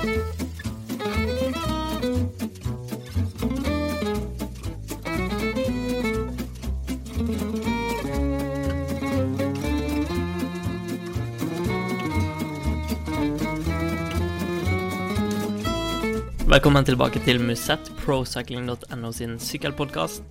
Velkommen tilbake til Musett, procycling.no sin sykkelpodkast.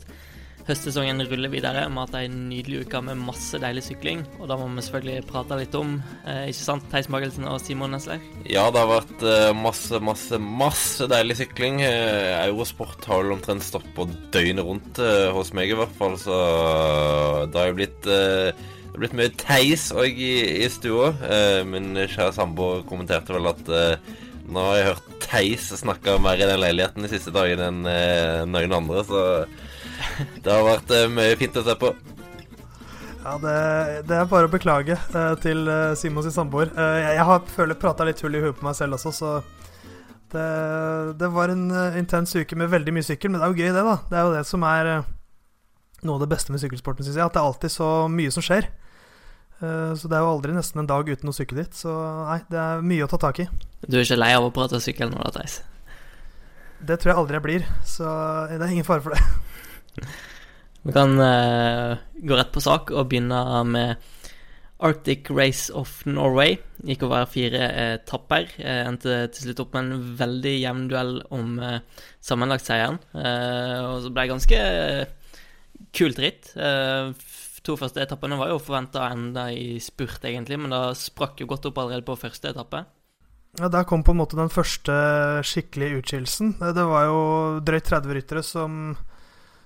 Høstsesongen ruller videre. Vi har hatt ei nydelig uke med masse deilig sykling. Og da må vi selvfølgelig prate litt om, eh, ikke sant, Theis Magelsen og Simon Nesler? Ja, det har vært eh, masse, masse, masse deilig sykling. Eh, Eurosport har vel omtrent på døgnet rundt eh, hos meg, i hvert fall. Så det har jo blitt eh, det blitt mye Theis òg i, i stua. Eh, min kjære samboer kommenterte vel at nå har jeg hørt Theis snakke mer i den leiligheten de siste dagene enn eh, noen andre, så det har vært eh, mye fint å se på. Ja, det, det er bare å beklage uh, til uh, Simons samboer. Uh, jeg, jeg har føler prata litt hull i huet på meg selv også, så det, det var en uh, intens uke med veldig mye sykkel. Men det er jo gøy, det, da. Det er jo det som er uh, noe av det beste med sykkelsporten, syns jeg. At det er alltid så mye som skjer. Uh, så det er jo aldri nesten en dag uten å sykle dit. Så nei, det er mye å ta tak i. Du er ikke lei av å prate sykkel nå, da, Theis? Det tror jeg aldri jeg blir, så det er ingen fare for det. Vi kan uh, gå rett på sak og begynne med Arctic Race of Norway. Gikk over fire etapper. Eh, endte til slutt opp med en veldig jevn duell om eh, sammenlagtseieren. Eh, og så ble det ganske kult ritt. Eh, to første etappene var jo forventa enda i spurt, egentlig, men da sprakk jo godt opp allerede på første etappe. Ja, Der kom på en måte den første skikkelige utskillelsen. Det var jo drøyt 30 ryttere som,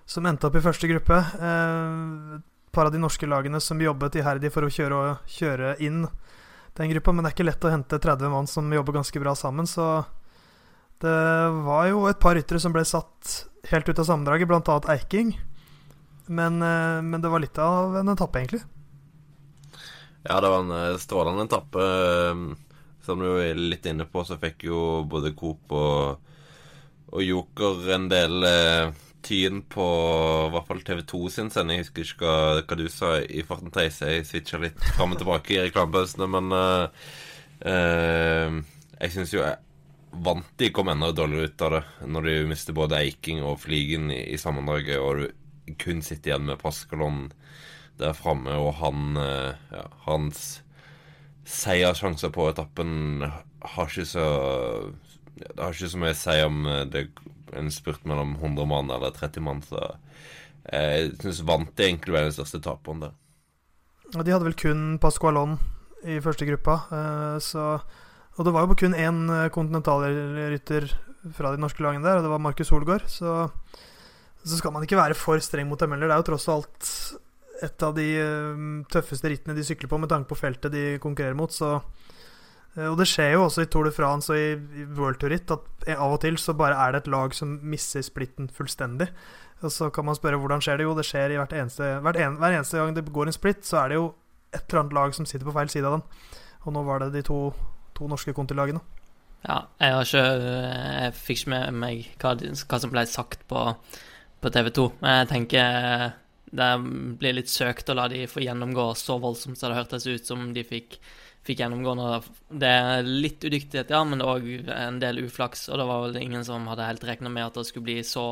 som endte opp i første gruppe. Eh, et par av de norske lagene som jobbet iherdig for å kjøre, kjøre inn den gruppa. Men det er ikke lett å hente 30 mann som jobber ganske bra sammen. Så det var jo et par ryttere som ble satt helt ut av sammendraget, bl.a. Eiking. Men, eh, men, det var litt av en etappe, egentlig. Ja, det var en eh, strålende etappe. Som du er litt inne på, så fikk jo både Coop og, og Joker en del eh, tyn på i hvert fall TV2 sin sending. Jeg husker ikke hva, hva du sa i farten, Theis. Jeg switcha litt fram og tilbake i reklamepausene, men uh, uh, jeg syns jo jeg vant de kom enda dårligere ut av det når de mister både Eiking og Fligen i, i sammendraget, og du kun sitter igjen med Pascalon der framme, og han eh, ja, hans seiersjanser på etappen har ikke så Det har ikke så mye å si om det er en spurt mellom 100 mann eller 30 mann, så jeg syns vant de egentlig var den største taperen der. De hadde vel kun Pascualon i første gruppa, eh, så Og det var jo kun én kontinentalrytter fra de norske lagene der, og det var Markus Solgaard, så så skal man ikke være for streng mot dem heller. Det er jo tross alt et av de tøffeste rittene de sykler på med tanke på feltet de konkurrerer mot. Så, og det skjer jo også i Tour de France og i, World Tour-ritt at av og til så bare er det et lag som misser splitten fullstendig. Og så kan man spørre hvordan skjer det? Jo, det skjer i hvert eneste, hvert en, hver eneste gang det går en splitt, så er det jo et eller annet lag som sitter på feil side av den. Og nå var det de to, to norske kontilagene. Ja, jeg har ikke Jeg fikk ikke med meg hva, hva som ble sagt på, på TV 2. Men jeg tenker det blir litt søkt å la de få gjennomgå så voldsomt som det hørtes ut som de fikk, fikk gjennomgå. Nå. Det er litt udyktighet, ja, men òg en del uflaks. Og det var vel ingen som hadde helt regna med at det skulle bli så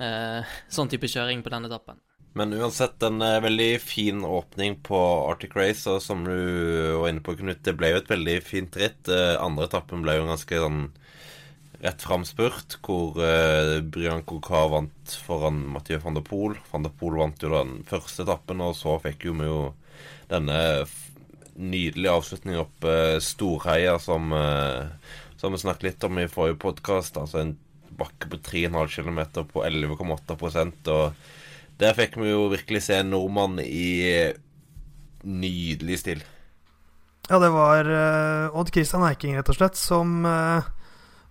eh, sånn type kjøring på denne etappen. Men uansett, en eh, veldig fin åpning på Arctic Race, og som du var inne på, Knut, det ble jo et veldig fint ritt. Eh, andre etappen ble jo ganske sånn rett fram spurt, hvor eh, Brian Cocar vant foran Mathieu van der Poel. Van der Poel vant jo den første etappen, og så fikk jo vi jo denne nydelige avslutning opp eh, Storheia, som, eh, som vi snakket litt om i forrige podkast. Altså en bakke på 3,5 km på 11,8% og der fikk vi jo virkelig se en nordmann i nydelig stil. Ja, det var uh, Odd Christian Eiking, rett og slett, som uh,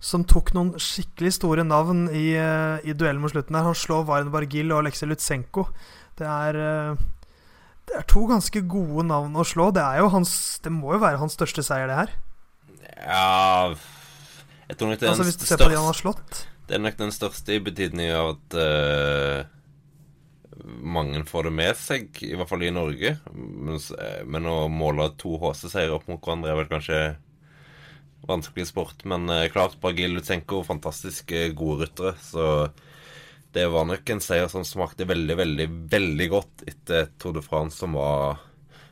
som tok noen skikkelig store navn i, uh, i duellen mot slutten. der Han slår Varen Bargil og Aleksej Lutsenko. Det er, uh, det er to ganske gode navn å slå. Det, er jo hans, det må jo være hans største seier, det her. Ja Jeg tror nok det er altså, Hvis du ser på de han har slått. Det er nok den største i betydning av at uh, mange får det med seg, i hvert fall i Norge. Men, men å måle to HC-seiere opp mot hverandre er vel kanskje vanskelig sport. Men uh, klart, Bragil Lutsenko, fantastisk eh, gode ryttere. Så det var nok en seier som smakte veldig, veldig, veldig godt etter Tour de France, som var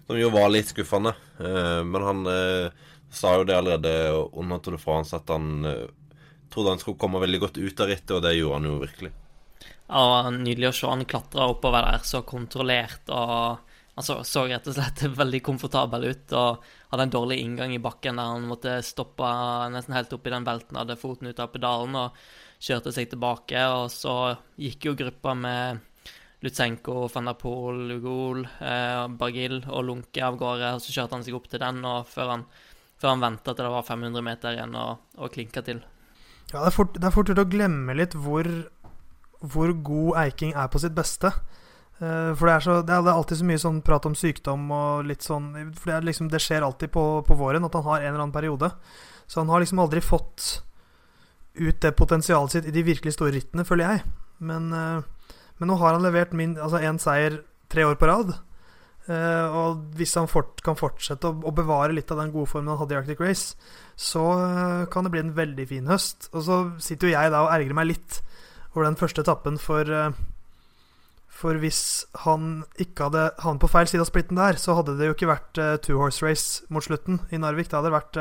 Som jo var litt skuffende. Eh, men han sa jo det allerede under Tour de France at han trodde han skulle komme veldig godt ut av rittet, og det gjorde han jo virkelig. Ja, nydelig å se han klatre oppover der så kontrollert og han så, så, rett og slett veldig komfortabel ut og hadde en dårlig inngang i bakken der han måtte stoppe nesten helt opp i den belten, hadde foten ut av pedalen og kjørte seg tilbake. Og så gikk jo gruppa med Lutsenko, van der Poel, Lugol, eh, Bargil og Lunke av gårde. og Så kjørte han seg opp til den og før han, før han venta til det var 500 meter igjen og, og klinka til. Ja, det er fort, det er fort gjort å glemme litt hvor, hvor god Eiking er på sitt beste. Uh, for det er, så, det er, alltid så mye sånn prat om sykdom og litt sånn For det, liksom, det skjer alltid på, på, våren at han har en eller annen periode. Så han har liksom aldri fått ut det potensialet sitt i de virkelig store rittene, føler jeg. Men, uh, men nå har han levert min, altså én seier tre år på rad. Uh, og hvis han fort, kan fortsette å, å, bevare litt av den gode formen han hadde i Arctic Race, så kan det bli en veldig fin høst. Og så sitter jo jeg da og ergrer meg litt over den første etappen for for hvis han ikke hadde han på feil side av splitten der, så hadde det jo ikke vært two horse race mot slutten i Narvik. Det hadde vært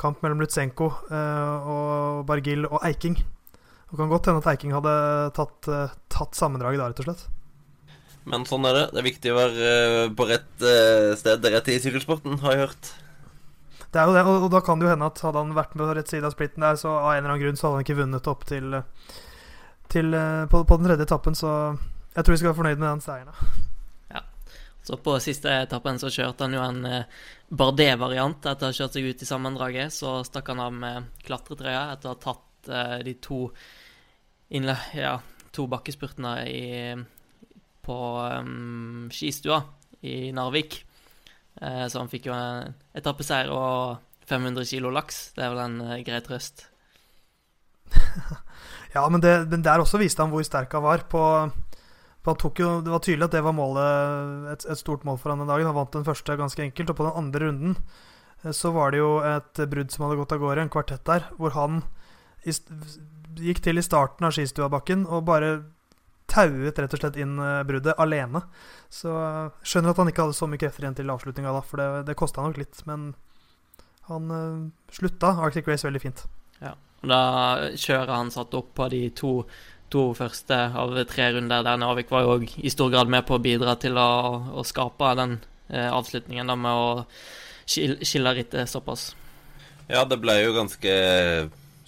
kamp mellom Lutsenko uh, og Bargil og Eiking. Det kan godt hende at Eiking hadde tatt, tatt sammendraget da, rett og slett. Men sånn er det. Det er viktig å være på rett sted rett i sykkelsporten, har jeg hørt. Det er jo det, og, da kan det jo hende at hadde han vært med på rett side av splitten der, så av en eller annen grunn så hadde han ikke vunnet opp til, til på, på den tredje etappen, så jeg tror vi skal være fornøyd med den seieren. Så på siste etappen så kjørte han jo en eh, Bardet-variant etter å ha kjørt seg ut i sammendraget. Så stakk han av med klatretrøya etter å ha tatt eh, de to, ja, to bakkespurtene i, på um, skistua i Narvik. Eh, så han fikk jo en etappeseier og 500 kilo laks. Det er vel en eh, grei trøst. ja, men, det, men der også viste han hvor sterk han var. På jo, det var tydelig at det var målet, et, et, stort mål for han den dagen. Han vant den første ganske enkelt, og på den andre runden eh, så var det jo et brudd som hadde gått av gårde, en kvartett der, hvor han i, gikk til i starten av skistuabakken og bare tauet rett og slett inn eh, bruddet alene. Så skjønner at han ikke hadde så mye krefter igjen til avslutninga da, for det, det kosta nok litt. Men han slutta Arctic Race veldig fint. Ja, da kjøret han satt opp på de to to første av tre runder der Navik var jo i stor grad med på å bidra til å, å skape den eh, avslutningen da med å skille rittet såpass. Ja, det ble jo ganske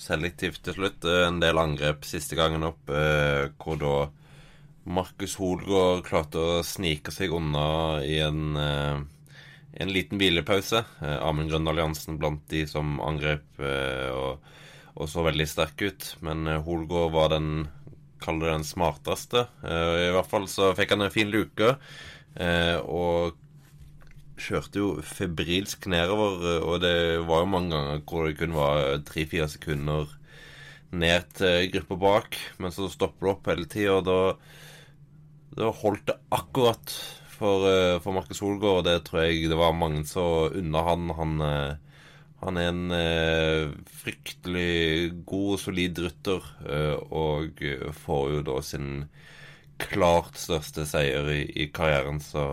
selektivt til slutt. En del angrep siste gangen opp, eh, hvor da Markus Holgaard klarte å snike seg unna i en, eh, en liten hvilepause. Eh, Amund Grønn Alliansen blant de som angrep eh, og, og, så veldig sterk ut. Men eh, Holgaard var den kalle det den smarteste. Uh, I hvert fall så fikk han en fin luke. Uh, og kjørte jo febrilsk nedover, uh, og det var jo mange ganger hvor det kun var tre-fire sekunder ned til gruppa bak, men så stopper det opp hele tida, og da, da holdt det akkurat for, for Markus Solgaard, og det tror jeg det var mange som unna han. Han han er en eh, fryktelig god og solid rytter, eh, og får jo da sin klart største seier i, i karrieren, så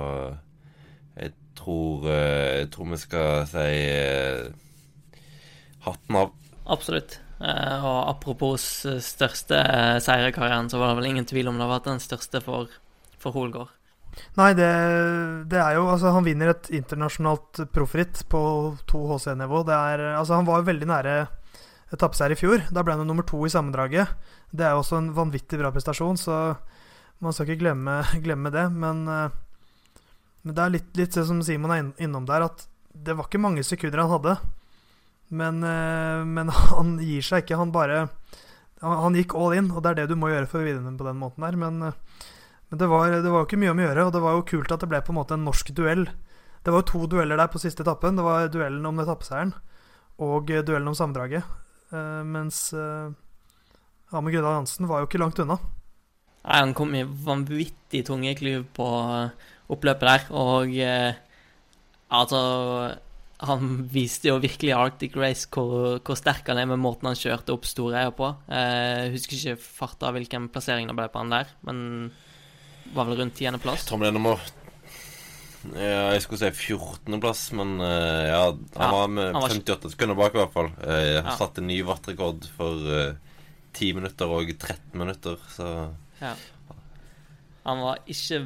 jeg tror, eh, jeg tror vi skal si eh, hatten av. Absolutt. Eh, og apropos største seier i karrieren, så var det vel ingen tvil om det har vært den største for, for Holgaard. Nei, det, det, er jo Altså, han vinner et internasjonalt proffritt på 2 HC-nivå. Det er Altså, han var jo veldig nære etappeseier i fjor. Da ble han nummer to i sammendraget. Det er jo også en vanvittig bra prestasjon, så man skal ikke glemme, glemme det. Men, men, det er litt, litt det som Simon er innom der, at det var ikke mange sekunder han hadde. Men, men han gir seg ikke. Han bare han, han, gikk all in, og det er det du må gjøre for å vinne på den måten der. Men men det var, det var jo ikke mye om å gjøre, og det var jo kult at det ble på en måte en norsk duell. Det var jo to dueller der på siste etappen. Det var duellen om etappeseieren og duellen om sammendraget. Uh, mens uh, Amund Grøndal Hansen var jo ikke langt unna. Nei, han kom i vanvittig tunge klyv på oppløpet der, og uh, altså han viste jo virkelig Arctic Race hvor, hvor, sterk han er med måten han kjørte opp store eier på. Eh, jeg husker ikke farta hvilken plassering det ble på han der, men var vel rundt tiendeplass. Tom er nummer ja, jeg skulle si 14.-plass, men uh, ja, han ja, var med han var 58 sekunder bak, i hvert fall. Uh, ja. Satte ny wattrekord for uh, 10 minutter og 13 minutter, så ja. Han var ikke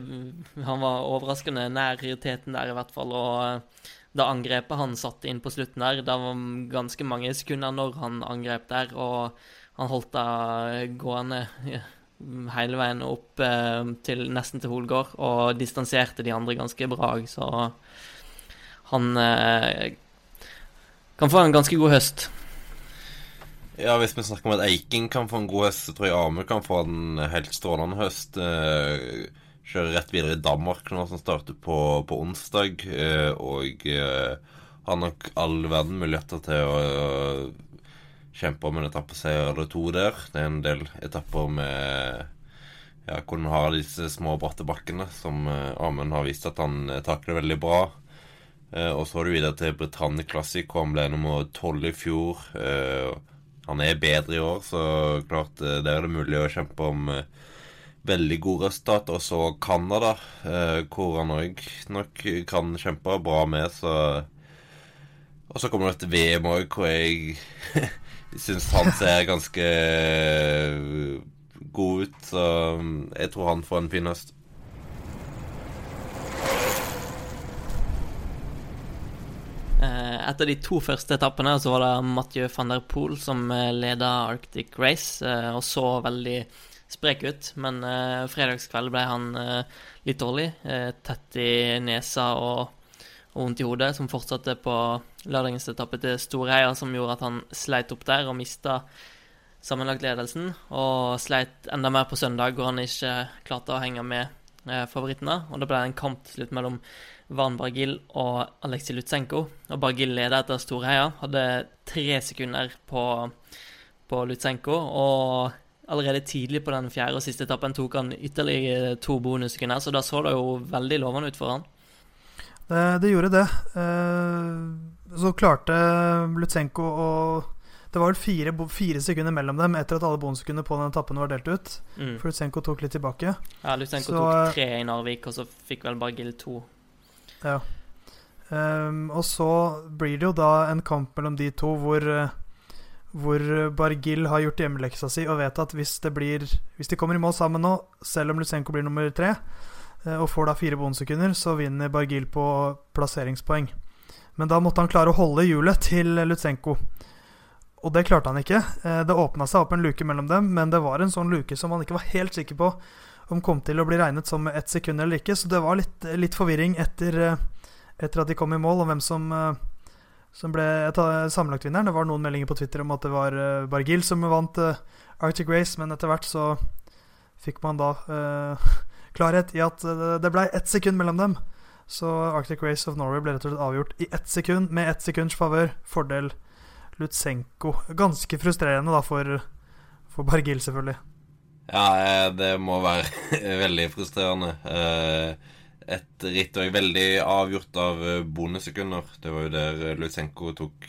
Han var overraskende nær realiteten der, i hvert fall. Og da angrepet han satte inn på slutten der, det var ganske mange sekunder når han angrep der, og han holdt det gående hele veien opp eh, til nesten til Holgård, og distanserte de andre ganske bra. Så han eh, kan få en ganske god høst. Ja, hvis vi snakker om at Eiking kan få en god høst, så tror jeg Amund kan få en helt strålende høst. Eh, kjører rett videre i Danmark nå, som starter på, på onsdag. Og eh, har all verden muligheter til å kjempe om en etappeseier eller to der. Det er en del etapper med ja, hvor en har disse små, bratte bakkene, som eh, Amund har vist at han takler veldig bra. og så er det videre til Britannia Classic, hvor han ble nummer tolv i fjor. han er bedre i år, så klart der er det mulig å kjempe om veldig gode resultater. Og så Canada, eh, hvor han òg nok kan kjempe bra med, så Og så kommer det et VM òg, hvor jeg syns han ser ganske eh, god ut. Så jeg tror han får en fin høst. Eh, etter de to første etappene så var det Mathieu van der Poel som eh, leda Arctic Race, og så veldig sprek ut, men fredagskveld ble han litt dårlig. Tett i nesa og, og vondt i hodet, som fortsatte på lørdagens etappe til Storheia, som gjorde at han sleit opp der og mista sammenlagtledelsen. Og sleit enda mer på søndag, hvor han ikke klarte å henge med favorittene. Og da ble det en kamp til slutt mellom Van Bargil og Aleksej Lutsenko. Og Bargil leda etter Storheia, hadde tre sekunder på, på Lutsenko. og allerede tidlig på den fjerde og siste etappen tok han ytterligere to bonussekunder, så da så det jo veldig lovende ut for han. Det, det gjorde det. Eh, så klarte Lutsenko å Det var vel fire, fire, sekunder mellom dem etter at alle bonussekundene på den etappen var delt ut. Mm. For Lutsenko tok litt tilbake. Ja, Lutsenko så, tok tre i Narvik, og så fikk vel Bargil to. Ja. Um, og så blir det jo da en kamp mellom de to hvor hvor Bargil har gjort hjemmeleksa si og vet at hvis, det blir, hvis de kommer i mål sammen nå, selv om Lutsenko blir nummer tre, eh, og får da fire bonussekunder, så vinner Bargil på plasseringspoeng. Men da måtte han klare å holde hjulet til Lutsenko. Og det klarte han ikke. Eh, det åpna seg opp en luke mellom dem, men det var en sånn luke som han ikke var helt sikker på om kom til å bli regnet som ett sekund eller ikke. Så det var litt, litt forvirring etter, eh, etter, at de kom i mål, om hvem som som ble sammenlagtvinneren. Det var noen meldinger på Twitter om at det var Bargil som vant Arctic Race, men etter hvert så fikk man da uh, klarhet i at det ble ett sekund mellom dem. Så Arctic Race of Norway ble rett og slett avgjort i ett sekund, med ett sekunds favør. Fordel Lutsenko. Ganske frustrerende da for, for Bargil, selvfølgelig. Ja, det må være veldig frustrerende. Uh, et ritt òg veldig avgjort av bondesekunder. Det var jo der eh, Lutsenko tok,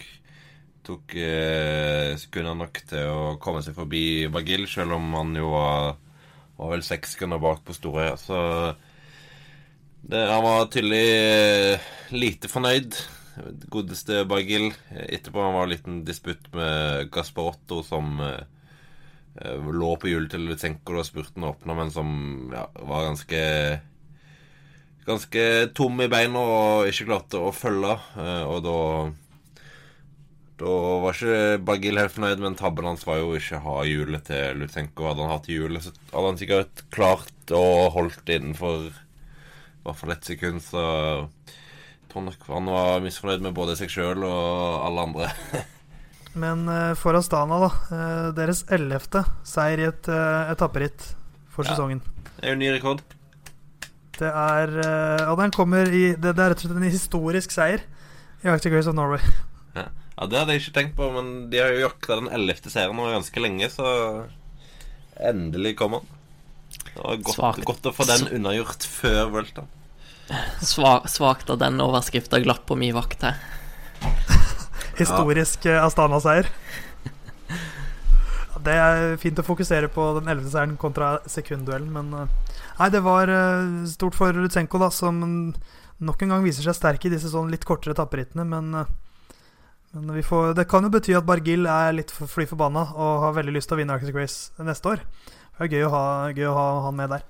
tok eh, sekunder nok til å komme seg forbi Bergil, selv om han jo var, var vel seks sekunder bak på Storøya. Så det, han var tydelig eh, lite fornøyd. Godeste Bagil. Etterpå han var en liten disputt med Gasparotto, som eh, lå på hjulet til Lutsenko da spurten åpna, men som ja, var ganske ganske tom i beina og ikke klarte å følge. Eh, og da Da var ikke Bagil helt fornøyd, men tabben hans var jo ikke ha hjulet til Lutsenko. Hadde han hatt hjulet, så hadde han sikkert klart å holdt innenfor i hvert fall ett sekund, så jeg tror nok han var misfornøyd med både seg sjøl og alle andre. Men uh, for Astana, da. Uh, deres ellevte seier i et uh, etapperitt for ja. sesongen. Det er jo ny rekord. Det er Ja, den kommer i det, det, er rett og slett en historisk seier i Arctic Race of Norway. Ja. Ja, Det hadde jeg ikke tenkt på, men de har jo jakta den ellevte serien nå ganske lenge, så endelig kom han. Det var godt, godt å få den unnagjort før Worldtown. Svakt av den overskrifta glapp på min vakt her. historisk ja. Astana-seier. Det er fint å fokusere på den 11. seieren kontra sekundduellen, men Nei, det var stort for Lutsenko, da, som nok en gang viser seg sterk i disse sånn litt kortere tapperittene, men men får, det kan jo bety at Bargill er litt fly forbanna og har veldig lyst til å vinne Arctic Race neste år. Det er gøy å ha, gøy å ha han med der.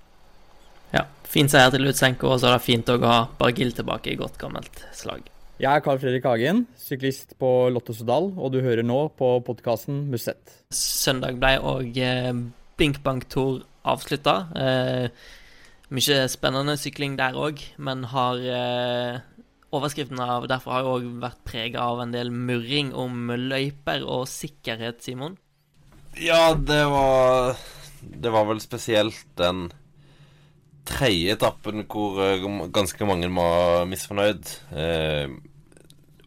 Ja, fin seier til Lutsenko, og så er det fint å ha Bargill tilbake i godt gammelt slag. Jeg er Carl Fredrik Hagen, syklist på Lotto Sodal, og du hører nå på podkasten Musett. Søndag ble òg eh, Binkbank Tour avslutta. Eh, mye spennende sykling der òg, men har eh, Overskriften av derfor har jo òg vært prega av en del murring om løyper og sikkerhet, Simon? Ja, det var Det var vel spesielt den tredje etappen hvor eh, ganske mange var misfornøyd. Eh,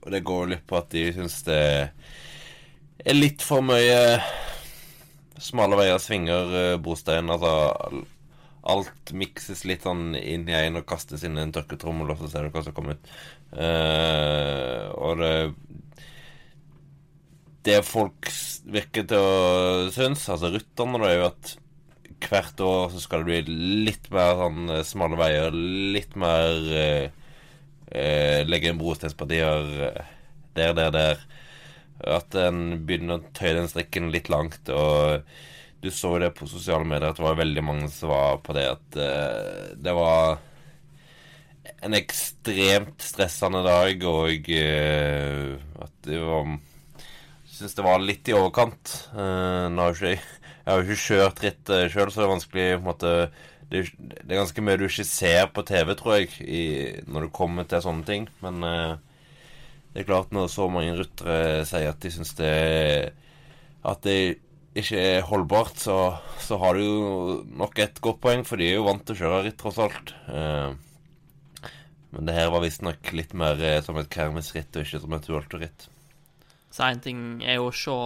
og det går litt på at de syns det er litt for mye smale veier, svinger, eh, brostein. Altså alt mikses litt sånn inn i en og kastes inn i en tørketrommel, og så ser du hva som kommer ut. Uh, og det Det folk virker til å synes, altså rutterne, det er jo at hvert år så skal det bli litt mer sånn eh, smale veier, litt mer uh, Legge inn brosteinspartier der, der, der. At en begynner å tøye den strikken litt langt. og du så jo det på sosiale medier at det var veldig mange som var på det at uh, det var en ekstremt stressende dag, og uh, at det var Syns det var litt i overkant. Uh, ikke, jeg har jo ikke kjørt ritt uh, sjøl, så det er vanskelig måte det, det, er ganske mye du ikke ser på TV, tror jeg, i, når du kommer til sånne ting. Men det er klart, når så mange ryttere sier at de syns det At det ikke er holdbart, så, så, har du jo nok et godt poeng, for de er jo vant til å kjøre ritt, tross alt. Eh, men det her var visstnok litt mer eh, som et kermisritt, og ikke som et Vuelto-ritt. Så én ting er jo å se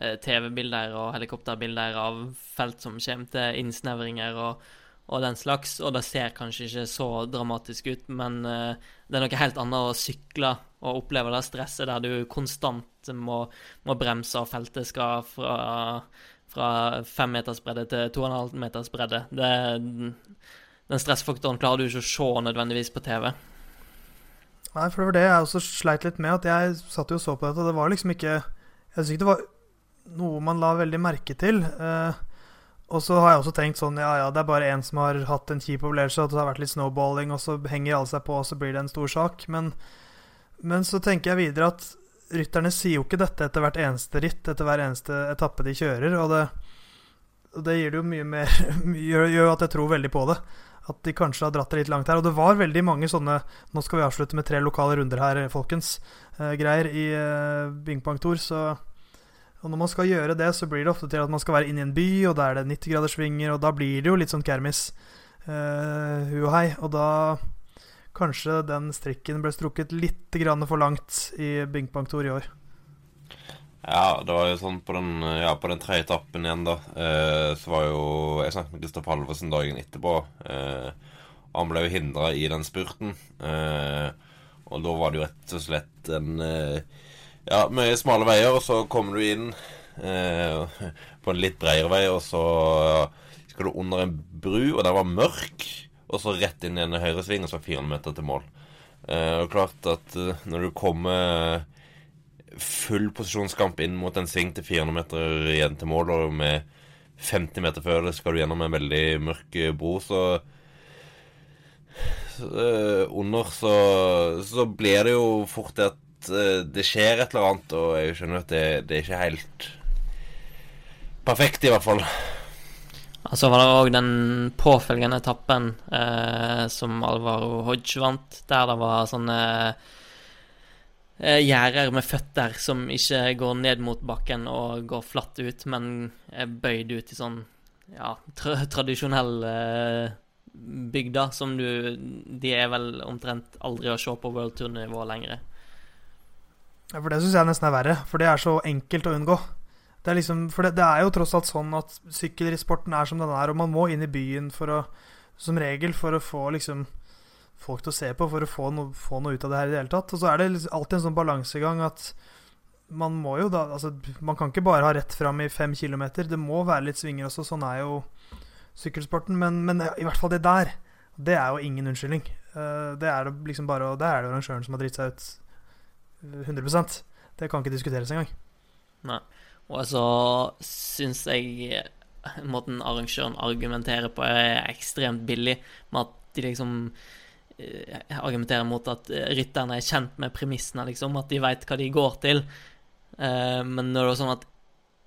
eh, TV-bilder og helikopterbilder av felt som kommer til innsnevringer og, og, den slags, og det ser kanskje ikke så dramatisk ut, men eh, det er noe helt annet å sykle og oppleve det stresset der du konstant må, må bremse, og feltet skal fra, fra fem meters bredde til to og en halv meters bredde. Det, den stressfaktoren klarer du ikke å se nødvendigvis på TV. Nei, for det var det jeg også sleit litt med. At jeg satt jo og så på dette, og det var liksom ikke Jeg syns ikke det var noe man la veldig merke til. Eh, og så har jeg også tenkt sånn Ja, ja, det er bare én som har hatt en kjip opplevelse, at det har vært litt snowballing, og så henger alle seg på, og så blir det en stor sak. Men, men så tenker jeg videre at rytterne sier jo ikke dette etter hvert eneste ritt, etter hver eneste etappe de kjører. Og det, og det gir det jo mye mer gjør, jo at jeg tror veldig på det. At de kanskje har dratt det litt langt her. Og det var veldig mange sånne Nå skal vi avslutte med tre lokale runder her, folkens. Eh, greier i eh, Bing Bang Tour. Så og når man skal gjøre det, så blir det ofte til at man skal være inne i en by, og da er det 90-graderssvinger, og da blir det jo litt sånn kermis. Uh, hu og hei. Og da kanskje den strikken ble strukket litt for langt i Bing Bang Tour i år. Ja, det var jo sånn på den, ja, på den tredje etappen igjen, da. Eh, så var jo Jeg snakket med Gustav Halvorsen dagen etterpå. Eh, han ble jo hindra i den spurten. Eh, og da var det jo rett og slett en eh, ja, mye smale veier, og så kommer du inn eh, på en litt bredere vei, og så skal du under en bru, og den var mørk, og så rett inn i en høyresving, og så 400 meter til mål. Eh, og klart at når du kommer full posisjonskamp inn mot en sving til 400 meter igjen til mål, og med 50 meter før det skal du gjennom en veldig mørk bro, så eh, under så, så blir det jo fort det at uh, det skjer et eller annet, og jeg skjønner at det, det er ikke helt perfekt, i hvert fall. Så var det òg den påfølgende etappen eh, som Alvaro Hodge vant, der det var sånne eh, gjerder med føtter som ikke går ned mot bakken og går flatt ut, men er bøyd ut i sånn ja, tra tradisjonell eh, bygd, som du De er vel omtrent aldri å se på World Tour-nivå lenger. Ja, For det syns jeg nesten er verre, for det er så enkelt å unngå. Det er, liksom, for det, det er jo tross alt sånn at sykkelsporten er som den er, og man må inn i byen for å, som regel for å få liksom folk til å se på, for å få, noe, få noe ut av det her i det hele tatt. Og så er det alltid en sånn balansegang at man må jo da Altså, man kan ikke bare ha rett fram i fem kilometer. Det må være litt svinger også. Sånn er jo sykkelsporten. Men, men i hvert fall det der, det er jo ingen unnskyldning. Eh, det er liksom bare Det er det arrangøren som har dritt seg ut 100% Det kan ikke diskuteres engang. Nei. Og så syns jeg måten arrangøren argumenterer på, er ekstremt billig. Med at de liksom eh, argumenterer mot at rytterne er kjent med premissene, liksom. At de veit hva de går til. Eh, men når det er sånn at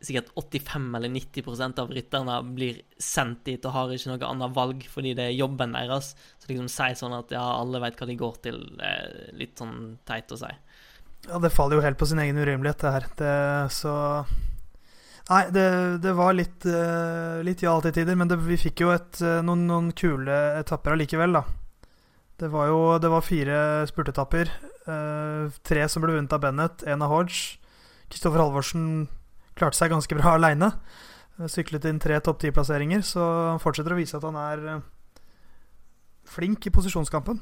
sikkert 85 eller 90% av rytterne blir sendt dit og har ikke noe annet valg fordi det er jobben deres, så liksom si sånn at ja, alle vet hva de går til, er litt sånn teit å si. Ja, det faller jo helt på sin egen urimelighet, det her. Det, så Nei, det, det var litt, litt ja til tider, men det, vi fikk jo et, noen, noen, kule etapper allikevel, da. Det var jo det var fire spurtetapper. Uh, tre som ble vunnet av Bennett, én av Hodge. Kristoffer Halvorsen klarte seg ganske bra aleine. Syklet inn tre topp ti-plasseringer, så han fortsetter å vise at han er eh, flink i posisjonskampen.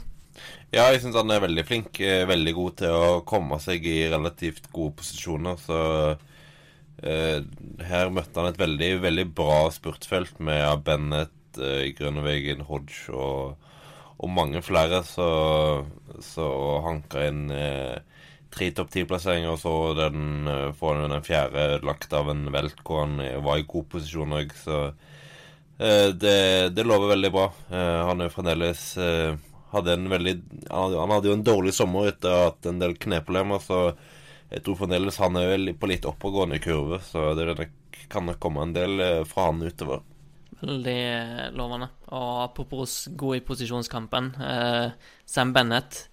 Ja, jeg syns han er veldig flink. Eh, veldig god til å komme seg i relativt gode posisjoner. Så eh, her møtte han et veldig, veldig bra spurtfelt med Bennett, eh, Grønnevegen, Hodge og, og, mange flere. Så, så hanka inn eh, tre topp ti-plasseringer, og så den, han den fjerde lagt av en velt hvor han eh, var i god posisjon òg, så eh, det, det, lover veldig bra. Eh, han er fremdeles hadde en veldig Han hadde jo en dårlig sommer etter at en del kneproblemer, så jeg tror fremdeles han er på litt oppadgående kurve, så det, kan nok komme en del fra han utover. Veldig lovende. Og apropos god i posisjonskampen, Sam Bennett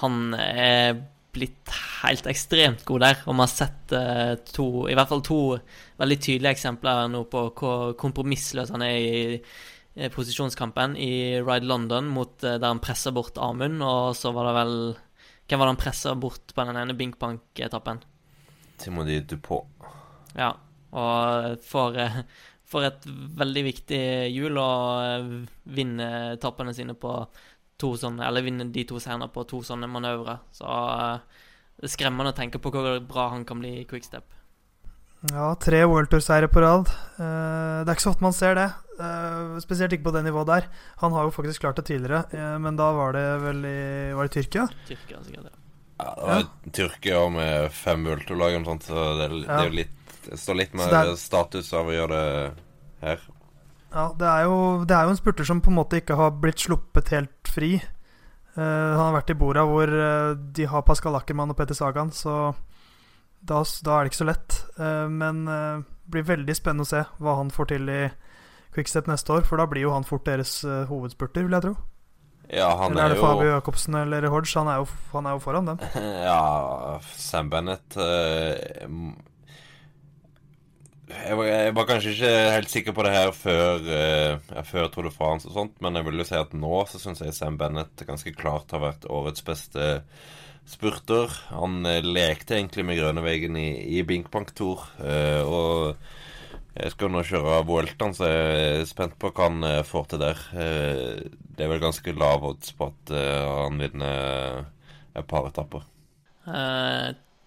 han er blitt helt ekstremt god der. Og vi har sett uh, to, i hvert fall to veldig tydelige eksempler nå på hvor kompromissløs han er i, posisjonskampen. I Ride London, mot, uh, der han pressa bort Amund, og så var det vel Hvem var det han pressa bort på den ene Binkbank-etappen? Timothy Dupont. Ja, og får, får et veldig viktig hjul og vinne etappene sine på to sånne, eller vinne de to seierne på to sånne manøvre. Så uh, det er skremmende å tenke på hvor bra han kan bli i quickstep. Ja, tre World Tour-seire på rad. Uh, det er ikke så ofte man ser det. Uh, spesielt ikke på det nivået der. Han har jo faktisk klart det tidligere, men da var det vel i Var det Tyrkia? Tyrkia, sikkert, ja. Ja, det var ja. Tyrkia med fem World Tour-lag så det, ja. det, er litt Det står litt mer er, status av å gjøre det her. Ja, det er, jo, det er jo en spurter som på en måte ikke har blitt sluppet helt fri. Uh, han har vært i Bora hvor uh, de har Pascal Ackermann og Petter Sagan, så da, da, er det ikke så lett. Uh, men det blir veldig spennende å se hva han får til i Quickstep neste år, for da blir jo han fort deres hovedspurter, vil jeg tro. Ja, han eller er, er det Fabio Jacobsen eller Hodge? Han er jo, han er jo foran dem. ja, Sam Bennett jeg var, jeg var, kanskje ikke helt sikker på det her før, uh, før Tour de France og sånt, men jeg vil jo si at nå så syns jeg Sam Bennett ganske klart har vært årets beste spurter. Han uh, lekte egentlig med grønneveggen i, i Binkbank Tour, uh, og jeg skal nå kjøre Vueltaen, så jeg er spent på hva han får til der. det er vel ganske lav odds på at han vinner et par etapper.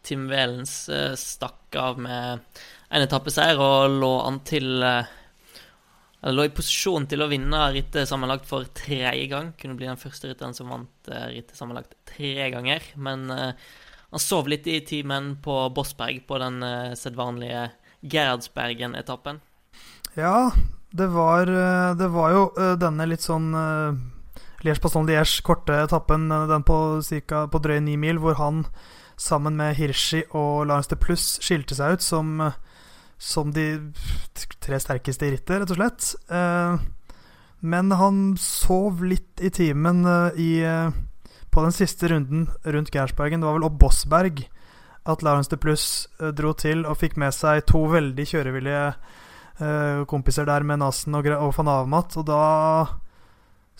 Tim Velens stakk av med en etappeseier og lå an til eh, lå i posisjon til å vinne rittet sammenlagt for tredje gang. Kunne bli den første rytteren som vant eh, rittet sammenlagt tre ganger. Men uh, han sov litt i timen på Bossberg på den uh, sedvanlige Gerhardsbergen-etappen. Ja, det var, det var jo uh, denne litt sånn Liège-Paston-Liège, korte etappen, den på, cirka, på drøye ni mil, hvor han sammen med Hirschi og Lance de Pluss skilte seg ut som uh, som de tre sterkeste i rittet, rett og slett. Eh, men han sov litt i timen eh, i, eh, på den siste runden rundt Gersbergen. Det var vel opp Bossberg at Laurence de Pluss dro til og fikk med seg to veldig kjørevillige kompiser der med Nasen og, og van Avmat. Og da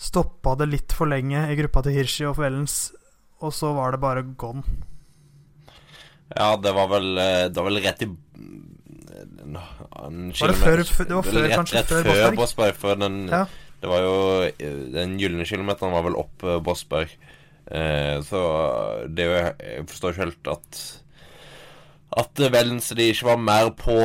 stoppa det litt for lenge i gruppa til Hirschi og Fellens, og så var det bare gone. Ja, det var vel, det var vel rett i en var det før, det var før, rett, kanskje rett før, før Bossberg? Den, ja. det var jo Den gylne kilometeren var vel opp uh, Bossberg. Eh, så det er jo Jeg forstår ikke helt at at Vellens de ikke var mer på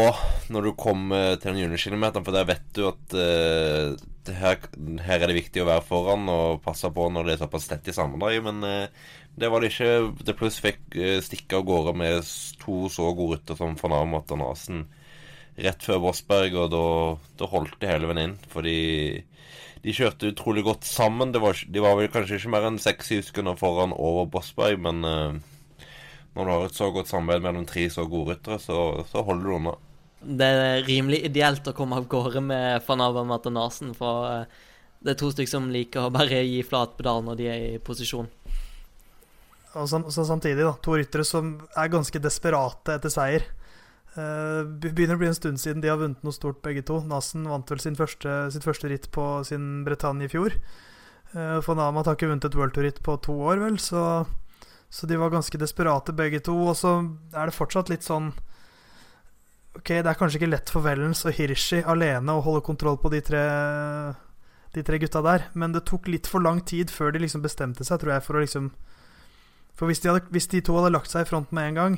når du kom eh, til den juniorkilometeren, for der vet du at uh, her, her, er det viktig å være foran og passe på når det er såpass tett i sammendrag. Men uh, det var det ikke. Det pluss fikk uh, stikke av gårde med to så gode rutter som Amat og Nasen rett før Vossberg, og da, da holdt de hele veien inn. Fordi de kjørte utrolig godt sammen. Var, de var vel kanskje ikke mer enn seks-syv sekunder foran over Vossberg, men når du har et så godt samarbeid mellom tre så gode ryttere, så, så, holder du unna. Det er rimelig ideelt å komme av gårde med van Avermaet og Nasen, for eh, det er to stykker som liker å bare gi flat pedal når de er i posisjon. Og så, så samtidig, da, to ryttere som er ganske desperate etter seier. Uh, begynner å bli en stund siden de har vunnet noe stort, begge to. Nassen vant vel første, sitt første ritt på sin Bretagne i fjor. Van Amat har ikke vunnet et World Tour-ritt på to år, vel, så så de var ganske desperate begge to. Og så er det fortsatt litt sånn Ok, det er kanskje ikke lett for Wellens og Hirschi alene å holde kontroll på de tre, de tre gutta der, men det tok litt for lang tid før de liksom bestemte seg, tror jeg, for å liksom For hvis de, hadde, hvis de to hadde lagt seg i front med en gang,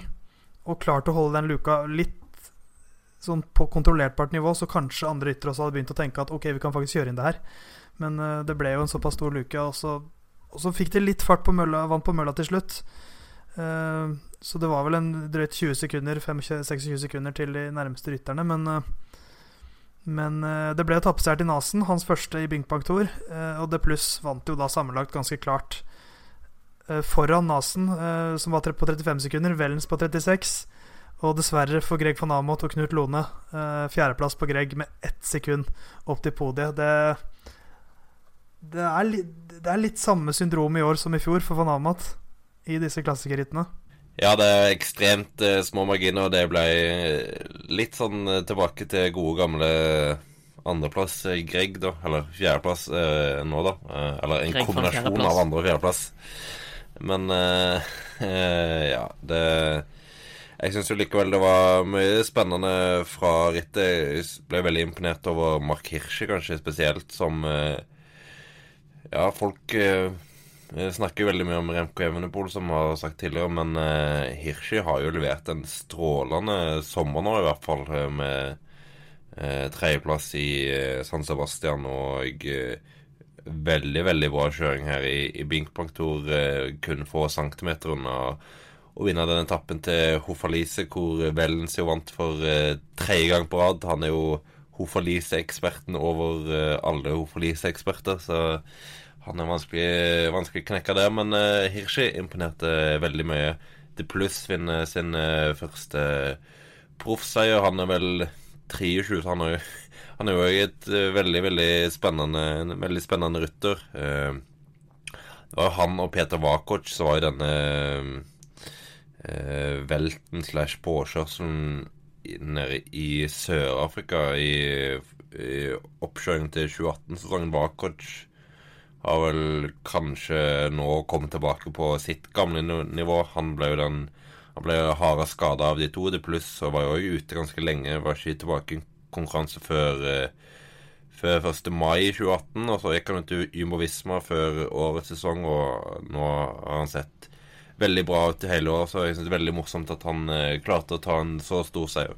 og klart å holde den luka litt sånn på kontrollerbart nivå, så kanskje andre ryttere også hadde begynt å tenke at ok, vi kan faktisk kjøre inn det her. Men uh, det ble jo en såpass stor luke, og så og så fikk de litt fart på mølla, vann på mølla til slutt. Uh, så det var vel en drøyt 20 sekunder, 25-26 sekunder til de nærmeste rytterne. Men, uh, men det ble tappeseier i Nasen, hans første i Bing Bang Tour. og det pluss vant jo da sammenlagt ganske klart foran Nasen, som var på 35 sekunder. Vellens på 36. Og dessverre for Greg van Amot og Knut Lone, fjerdeplass på Greg med ett sekund opp til podiet. Det det er, det er, litt samme syndrom i år som i fjor for Van Amot i disse klassikerrittene. Ja, det er ekstremt eh, små marginer, og det ble litt sånn eh, tilbake til gode, gamle andreplass eh, Greg, da. Eller fjerdeplass eh, nå, da. Eh, eller en Greg kombinasjon av andre- og fjerdeplass. Men uh, ja, det Jeg syns jo likevel det var mye spennende fra rittet. Jeg ble veldig imponert over Mark Hirsche, kanskje spesielt, som uh, ja, folk uh, snakker veldig mye om Remco Evenepool, som har sagt tidligere, men uh, Hirschi har jo levert en strålende sommer nå, i hvert fall, med uh, tredjeplass i San Sebastian og eh, veldig, veldig bra kjøring her i, i Binkbank Tour. Eh, kun få centimeter unna å vinne den etappen til Hofalise, hvor Vellens jo vant for eh, tredje gang på rad. Han er jo Hofalise-eksperten over uh, alle Hofalise-eksperter, så han er vanskelig, vanskelig knekka der. Men uh, Hirschi imponerte veldig mye. De Pluss vinner sin uh, første proffseier. Han er vel 23, så han er, han er jo et uh, veldig, veldig spennende, en veldig spennende rytter. Uh, det var han og Peter Vakoc som var i denne uh, velten slash påkjørselen nede i Sør-Afrika i, i oppkjøringen til 2018-sesongen. Vakoc har vel kanskje nå kommet tilbake på sitt gamle nivå. Han ble jo den Han ble hardest skada av de to. Det pluss og var jo ute ganske lenge. Var ikke tilbake konkurranse før, eh, før 1. mai 2018. Og så gikk han til Ymo Visma før årets sesong, og nå har han sett veldig bra ut i hele år, så jeg synes det er veldig morsomt at han eh, klarte å ta en så stor seier.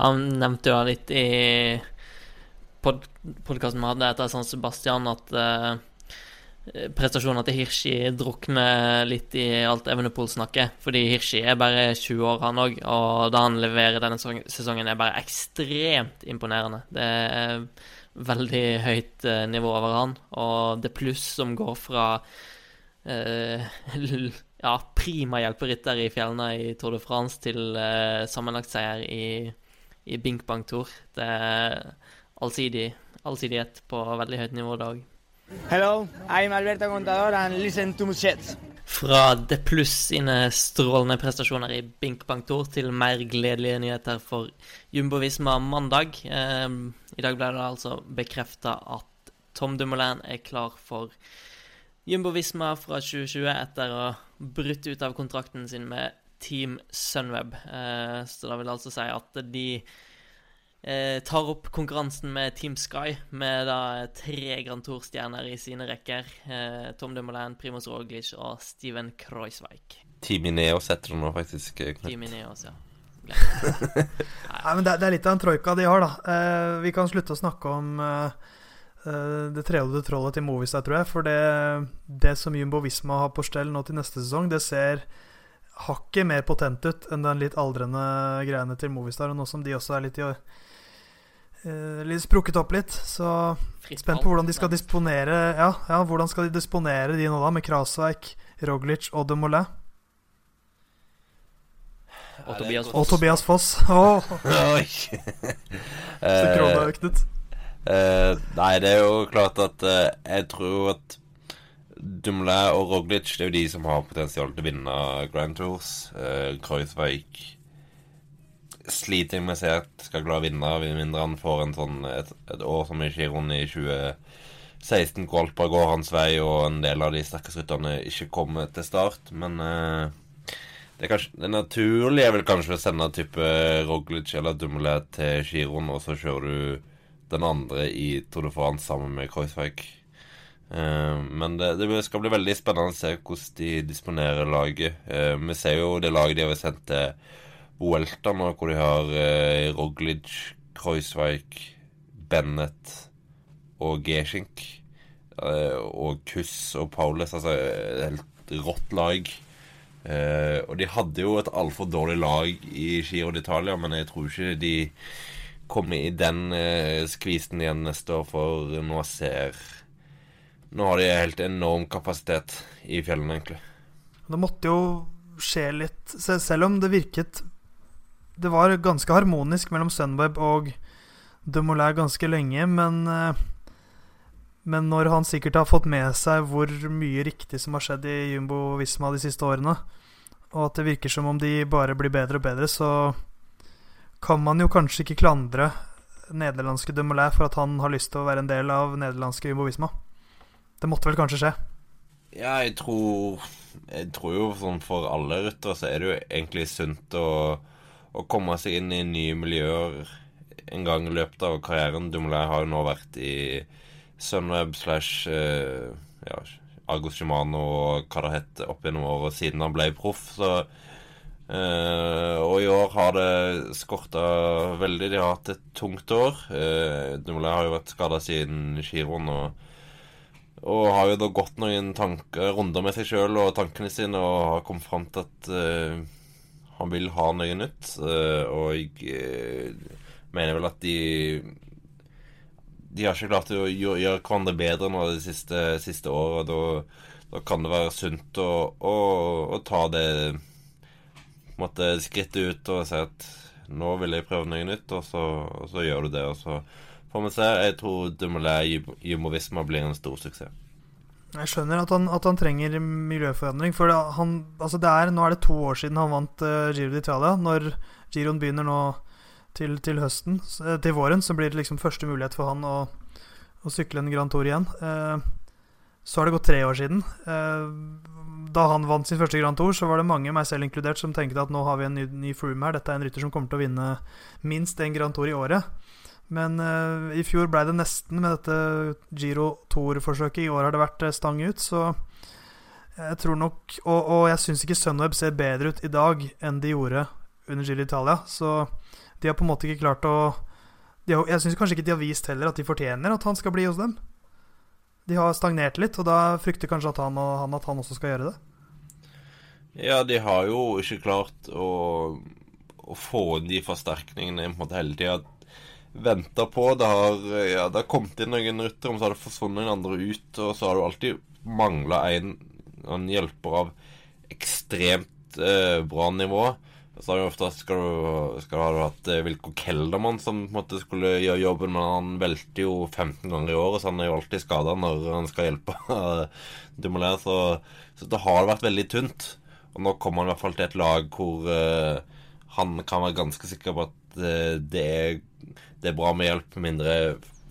Han nevnte jo litt i pod podkasten vi hadde etter San Sebastian, at eh, prestasjonene til Hirschi drukner litt i alt Evenepool-snakket. Fordi Hirschi er bare 20 år, han òg, og da han leverer denne sesongen, er bare ekstremt imponerende. Det er veldig høyt eh, nivå over han, og det pluss som går fra Eh, ja, prima hjelperytter i fjellene i Tour de France til uh, sammenlagtseier i, i Bink Bang Tour. Det er allsidig, allsidighet på veldig høyt nivå i dag. Hello, I'm Alberto Contador and listen to Muschet. Fra The Plus sine strålende prestasjoner i Bink Bank Tour til mer gledelige nyheter for Jumbo Visma mandag. Eh, I dag ble det altså bekrefta at Tom Dumoulin er klar for Jumbo-Visma fra 2020 etter å ha brutt ut av kontrakten sin med Team Sunweb. Eh, så det vil altså si at de eh, tar opp konkurransen med Team Sky, med da tre Grand Tour-stjerner i sine rekker. Eh, Tom Dumoulin, Primoz Roglic og Steven Kreuzweig. Team Ineos heter det nå, faktisk. Knut. Team Ineos, ja. Nei, men det, er- det er litt av en troika de har, da. Eh, vi kan slutte å snakke om eh, eh, det trehodede trollet til Movistar, tror jeg. For det, det som Jumbo Visma har på stell nå til neste sesong, det ser hakket mer potent ut enn den litt aldrende greiene til Movistar. Og nå som de også er litt i eh, Litt sprukket opp litt, så spent på hvordan de skal disponere Ja, ja hvordan skal de disponere de nå, da, med Krasveik, Roglic og de Molay? Og Tobias Og Foss. Tobias Foss. Åh, Oi! så Eh, krona øknet. Uh, nei, det er jo klart at uh, jeg tror at Dumoulin og Roglic det er jo de som har potensial til å vinne Grand Tours. Uh, Kreuzweig sliter med å se at skal klare å vinne, med mindre han får en sånn et, et år som i Giron i 2016, hvor alt bare går hans vei, og en del av de sterkeste rytterne ikke kommer til start. Men eh, det, kanskje, det naturlige er vel kanskje å sende type Roglic eller Dumoulin til Giron, og så kjører du den andre i Tour de France sammen med Kreuzweig. Uh, men det, det skal bli veldig spennende å se hvordan de disponerer laget. Uh, vi ser jo det laget de har sendt til Vuelta nå, hvor de har eh, Roglic, Kreuzweig, Bennett og Geschink. Eh, og Kuss og Paulus. Altså et helt rått lag. Eh, og de hadde jo et altfor dårlig lag i Giro d'Italia, men jeg tror ikke de kommer i den eh, skvisen igjen neste år, for nå ser Nå har de helt enorm kapasitet i fjellene, egentlig. Det måtte jo skje litt Selv om det virket Det var ganske harmonisk mellom Sunweb og Dumoulin ganske lenge, men eh, Men når han sikkert har fått med seg hvor mye riktig som har skjedd i Jumbo Visma de siste årene, og at det virker som om de bare blir bedre og bedre, så kan man jo kanskje ikke klandre nederlandske Dumoulin for at han har lyst til å være en del av nederlandske Jumbo Visma. Det måtte vel kanskje skje? Ja, jeg tror Jeg tror jo sånn for alle ryttere så er det jo egentlig sunt å, å komme seg inn i nye miljøer en gang i løpet av karrieren. Dumoulin har jo nå vært i Sunweb slash eh, ja, Argo Shimano og hva det heter opp gjennom året siden han ble proff, så eh, Og i år har det skorta veldig. De har hatt et tungt år. Uh, Dumoulin har jo vært skada siden giroen og og har jo da gått noen tanker, runder med seg sjøl og tankene sine og har kommet fram til at eh, han vil ha noe nytt. eh, og jeg eh, mener vel at de De har ikke klart å gjøre, hverandre bedre nå det siste, siste året. Da, da kan det være sunt å, å, å ta det måtte skrittet ut og si at nå vil jeg prøve noe nytt, og så, og så gjør du det. Og så får vi se. Jeg tror Dumoulin Jumovisma blir en stor suksess. Jeg skjønner at han, at han trenger miljøforandring. For det, han, altså det er, nå er det to år siden han vant uh, Giro d'Italia. Når giroen begynner nå til, til høsten, eh, til våren, så blir det liksom første mulighet for han å, å sykle en Grand Tour igjen. Uh, så har det gått tre år siden. Uh, da han vant sin første Grand Tour, så var det mange, meg selv inkludert, som tenkte at nå har vi en ny, ny Froome her. Dette er en rytter som kommer til å vinne minst en Grand Tour i året. Men uh, i fjor ble det nesten med dette Giro Tour-forsøket. I år har det vært eh, stang ut, så jeg tror nok Og, og jeg syns ikke Sunweb ser bedre ut i dag enn de gjorde under Giro Italia. Så de har på en måte ikke klart å har, Jeg syns kanskje ikke de har vist heller at de fortjener at han skal bli hos dem. De har stagnert litt, og da frykter kanskje at han, og han at han også skal gjøre det. Ja, de har jo ikke klart å, å få de forsterkningene på en måte hele tida. Venta på. Det har, ja, det har kommet inn noen ryttere, men så har det forsvunnet noen andre ut. Og så har du alltid mangla en, en hjelper av ekstremt eh, bra nivå. Så har du ofte skal du, skal du ha hatt Wilko Keldermann som på en måte skulle gjøre jobben, men han velter jo 15 ganger i året, så han er jo alltid skada når han skal hjelpe Dumoulin. Så, så det har vært veldig tynt. Og nå kommer han i hvert fall til et lag hvor uh, han kan være ganske sikker på at uh, det, er, det er bra med hjelp, med mindre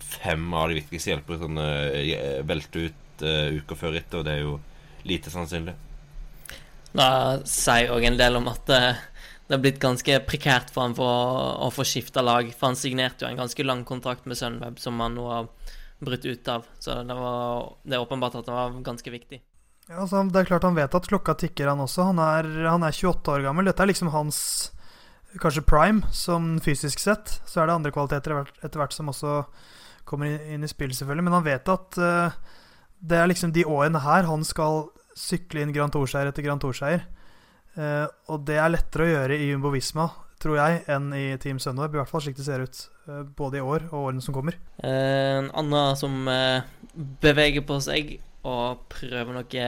fem av de viktigste hjelperne uh, velter ut uh, uka før etter, og det er jo lite sannsynlig. Det sier òg en del om at uh, det har blitt ganske prekært for han for å, å få skifta lag. For han signerte jo en ganske lang kontrakt med Sunweb, som han nå har brutt ut av. Så det, var, det er åpenbart at det var ganske viktig. Ja, altså, det er klart han vet at klokka tikker, han også. Han er, han er 28 år gammel. Dette er liksom hans kanskje prime, som fysisk sett. Så er det andre kvaliteter etter hvert, som også kommer inn, i spill, selvfølgelig. Men han vet at uh, det er liksom de årene her han skal sykle inn Grand Tour-seier etter Grand Tour-seier. Uh, og det er lettere å gjøre i Jumbo Visma, tror jeg, enn i Team Sunweb. I hvert fall slik det ser ut, uh, både i år og årene som kommer. en annen som beveger på seg og prøver noe,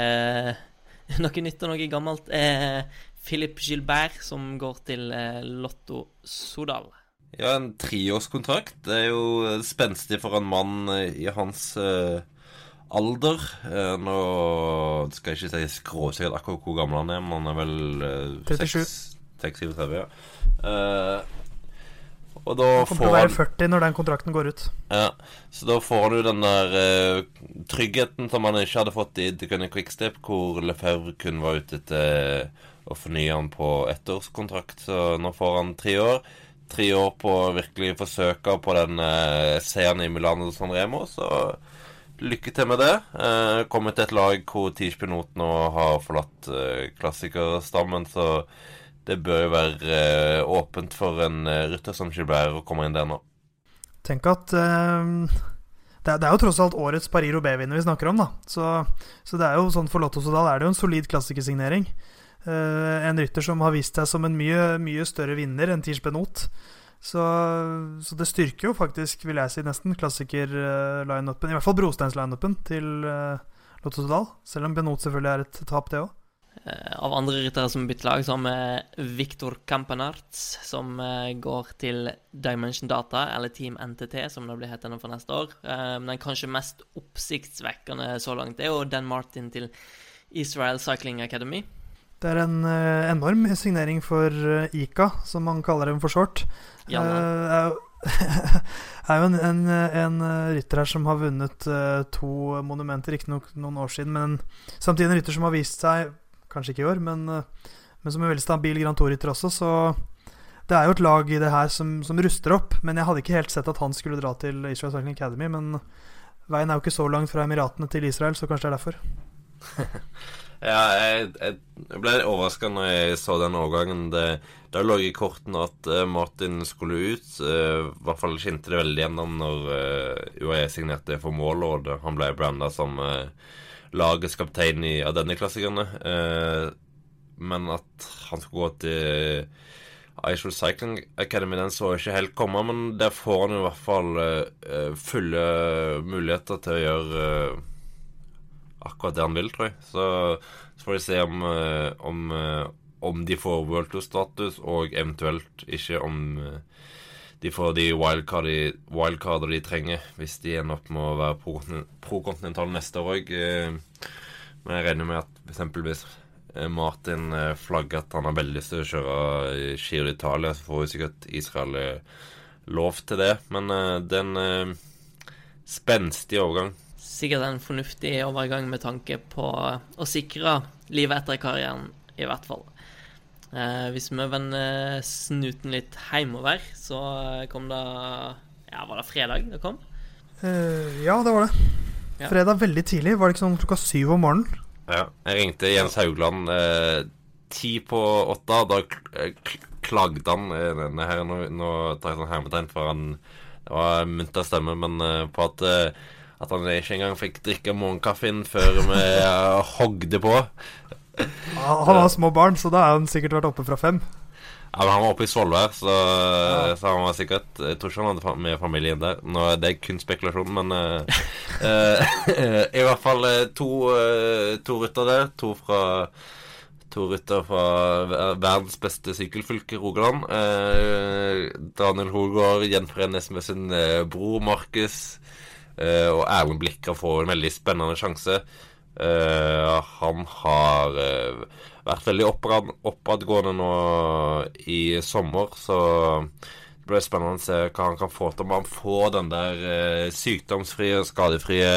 noe nytt og noe gammelt, er Philip Gilbert, som går til eh, Lotto Sodal. Ja, en treårskontrakt. Det er jo spenstig for en mann i hans uh, alder. Uh, nå skal jeg ikke si skråsikkert akkurat hvor gammel han er, men han er vel uh, 37. ja. Og da han kommer til å være 40 når den kontrakten går ut. Ja, Så da får du den der tryggheten som han ikke hadde fått i Gunnar Quickstep, hvor Lefebvre kun var ute til å fornye han på ettårskontrakt. Så nå får han tre år. Tre år på å virkelig forsøke på den eh, seieren i Milano San Remo, så lykke til med det. Eh, kommet til et lag hvor Tirspenot nå har forlatt eh, klassikerstammen, så det bør jo være eh, åpent for en eh, rytter som Gilbert å komme inn der nå. Tenk at eh, det, er, det, er, jo tross alt årets Paris-Roubais-vinner vi snakker om, da. Så, så, det er jo sånn for Lotto Sodal er det jo en solid klassikersignering. Eh, en rytter som har vist seg som en mye, mye større vinner enn Tish Benot. Så, så, det styrker jo faktisk, vil jeg si, nesten klassiker-lineupen. I hvert fall brosteins-lineupen til uh, Lotto Todal. Selv om Benot selvfølgelig er et tap, det òg. Eh, av andre ryttere som bytter lag, så har vi Victor Campanarts, som eh, går til Dimension Data, eller Team NTT, som det blir hetende for neste år. Eh, den kanskje mest oppsiktsvekkende så langt er jo Dan Martin til Israel Cycling Academy. Det er en enorm signering for ICA, som man kaller dem for short. Ja, uh, er jo en, en, en, rytter her som har vunnet to monumenter, riktignok noen år siden, men samtidig en rytter som har vist seg Kanskje ikke i år, men, eh, men som en veldig stabil Grand Tour-rytter også, så det er jo et lag i det her som, som, ruster opp. Men jeg hadde ikke helt sett at han skulle dra til Israel Cycling Academy. Men veien er jo ikke så langt fra Emiratene til Israel, så kanskje det er derfor. ja, jeg, jeg ble overraska når jeg så den overgangen. Det lå i kortene at uh, Martin skulle ut. Uh, I hvert fall skinte det veldig gjennom når uh, UAE signerte for mål, og han ble branda som uh, lagets kaptein i, av denne klassikerne. Eh, men at han skulle gå til Iceful Cycling Academy, den så ikke helt komme. Men der får han i hvert fall eh, fulle muligheter til å gjøre eh, akkurat det han vil, tror jeg. Så, så får vi se om, eh, om, eh, om de får World Tour-status, og eventuelt ikke om eh, de får de wildcarder wildcard de trenger hvis de ender opp med å være pro-kontinentale neste år òg. Men jeg regner med at eksempelvis Martin flagger at han har veldig lyst til å kjøre Giro d'Italia, så får jo sikkert Israel lov til det. Men det er en spenstig overgang. Sikkert en fornuftig overgang med tanke på å sikre livet etter karrieren, i hvert fall. Eh, hvis vi vender snuten litt hjemover, så kom det Ja, var det fredag det kom? Eh, ja, det var det. Ja. Fredag veldig tidlig. Var det ikke sånn klokka syv om morgenen? Ja. Jeg ringte Jens Haugland eh, ti på åtte. Da eh, klagde han eh, denne her, Nå, nå tar jeg sånn hermetegn, for han Det var munter stemme, men eh, på at at han ikke engang fikk drikke morgenkaffen før vi hogde på. Han har små barn, så da har han sikkert vært oppe fra fem. Ja, men Han var oppe i Svolvær, så, ja. så, han var sikkert Jeg tror ikke han hadde med familien der. Nå er Det kun spekulasjon, men uh, uh, I hvert fall uh, to, to rytter der. To fra To rytter fra verdens beste sykkelfylke, Rogaland. Daniel Hogård gjenforenes med sin bror Markus. Og Erlend Blikka får en veldig spennende sjanse. Uh, han har uh, vært veldig oppad, oppadgående nå i sommer, så det blir spennende å se hva han kan få til. Om han får den der sykdomsfrie, skadefrie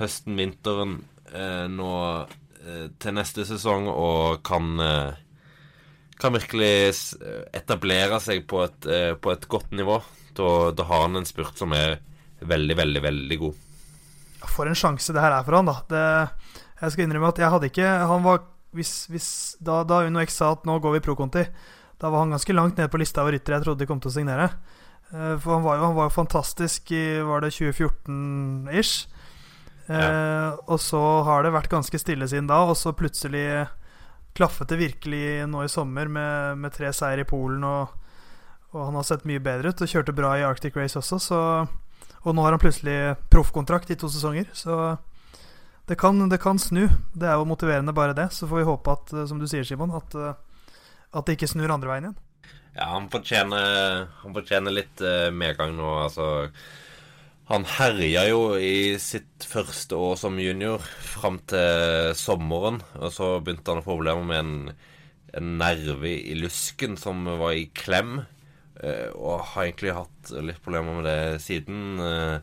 høsten, vinteren nå til neste sesong, og kan kan virkelig etablere seg på et, på et godt nivå. Da, da har han en spurt som er veldig, veldig, veldig god for en sjanse det her er for han, da. Det, Jeg skal innrømme at jeg hadde ikke Han var hvis, hvis, da, da Uno X sa at nå går vi pro Conti, da var han ganske langt ned på lista av ryttere jeg trodde de kom til å signere. Eh, for han var jo, han var jo fantastisk i var det 2014-ish. Eh, og så har det vært ganske stille siden da, og så plutselig klaffet det virkelig nå i sommer med, med tre seier i Polen, og, og, han har sett mye bedre ut og kjørte bra i Arctic Race også, så Og nå har han plutselig proffkontrakt i to sesonger, så det kan, det kan, snu. Det er jo motiverende, bare det. Så får vi håpe at, som du sier, Simon, at, at det ikke snur andre veien igjen. Ja, han fortjener, han fortjener litt uh, medgang nå, altså. Han herja jo i sitt første år som junior fram til sommeren. Og så begynte han å få problemer med en, en nerve i lusken som var i klem. Uh, og har egentlig hatt litt problemer med det siden. Uh,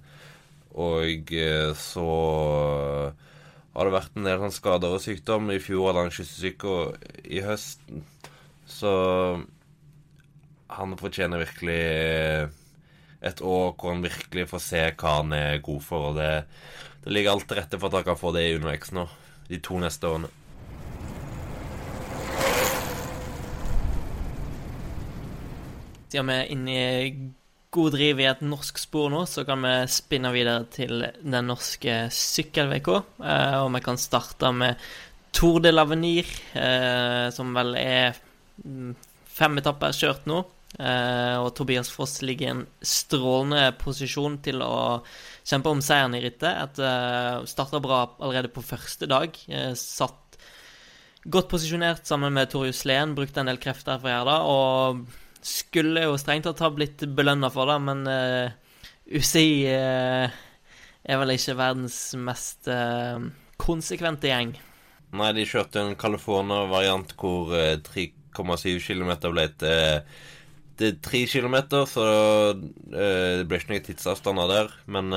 og så har det vært en del sånn skader og sykdom. I fjor hadde han kyssesyke, og i høsten så han fortjener virkelig et år hvor han virkelig får se hva han er god for. Og det, det ligger alt til rette for at han kan få det i UnoX nå, de to neste årene. Siden vi er inne i god driv i et norsk spor nå, så kan vi spinne videre til den norske sykkel-VK. Eh, og vi kan starte med Tour de l'Avenir, eh, som vel er mm, fem etapper kjørt nå. Uh, og Tobias Foss ligger i en strålende posisjon til å kjempe om seieren i rittet. Et, Starta bra allerede på første dag. Satt godt posisjonert sammen med Torjus Lehn, brukte en del krefter for å gjøre det. Og skulle jo strengt tatt ha blitt belønna for det, men UCI er vel ikke verdens mest konsekvente gjeng. Nei, de kjørte en California-variant hvor 3,7 km ble til er tre kilometer, så det ble ikke noen tidsavstander der. Men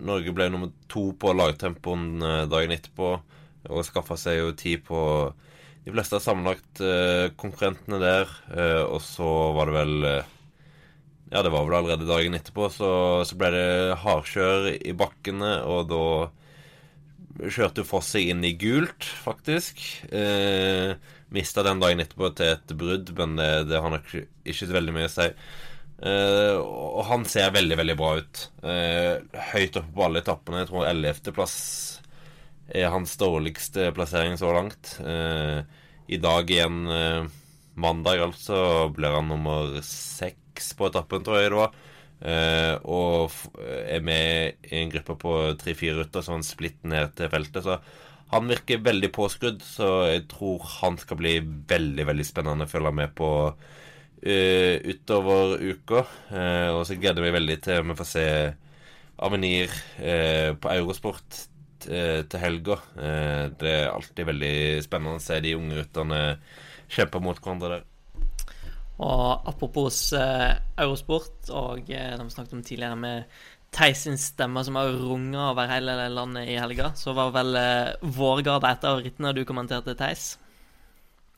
Norge ble nummer to på lagtempoen dagen etterpå og skaffa seg jo tid på de fleste har sammenlagt konkurrentene der. og så var det vel Ja, det var vel allerede dagen etterpå, så, så ble det hardkjør i bakkene, og da kjørte Foss seg inn i gult, faktisk. Eh, Mista den dagen etterpå til et brudd, men det, det har nok ikke veldig mye å si. Uh, og han ser veldig, veldig bra ut. Uh, høyt oppe på alle etappene. Jeg tror 11.-plass er hans dårligste plassering så langt. Uh, I dag igjen, mandag altså, blir han nummer seks på etappen, tror jeg det var. og er med i en gruppe på tre-fire ruter, så han splitter ned til feltet. Så han virker veldig påskrudd, så jeg tror han skal bli veldig veldig spennende å følge med på uh, utover uka. Uh, og så gleder jeg meg veldig til vi får se Avenir uh, på Eurosport til helga. det er alltid veldig spennende å se de unge rytterne kjempe mot hverandre der. Og apropos Eurosport, og det vi snakket om tidligere med Theisins sin stemme som har runga over hele landet i helga, så var vel eh, Vårgard et av rittene du kommenterte, Theis?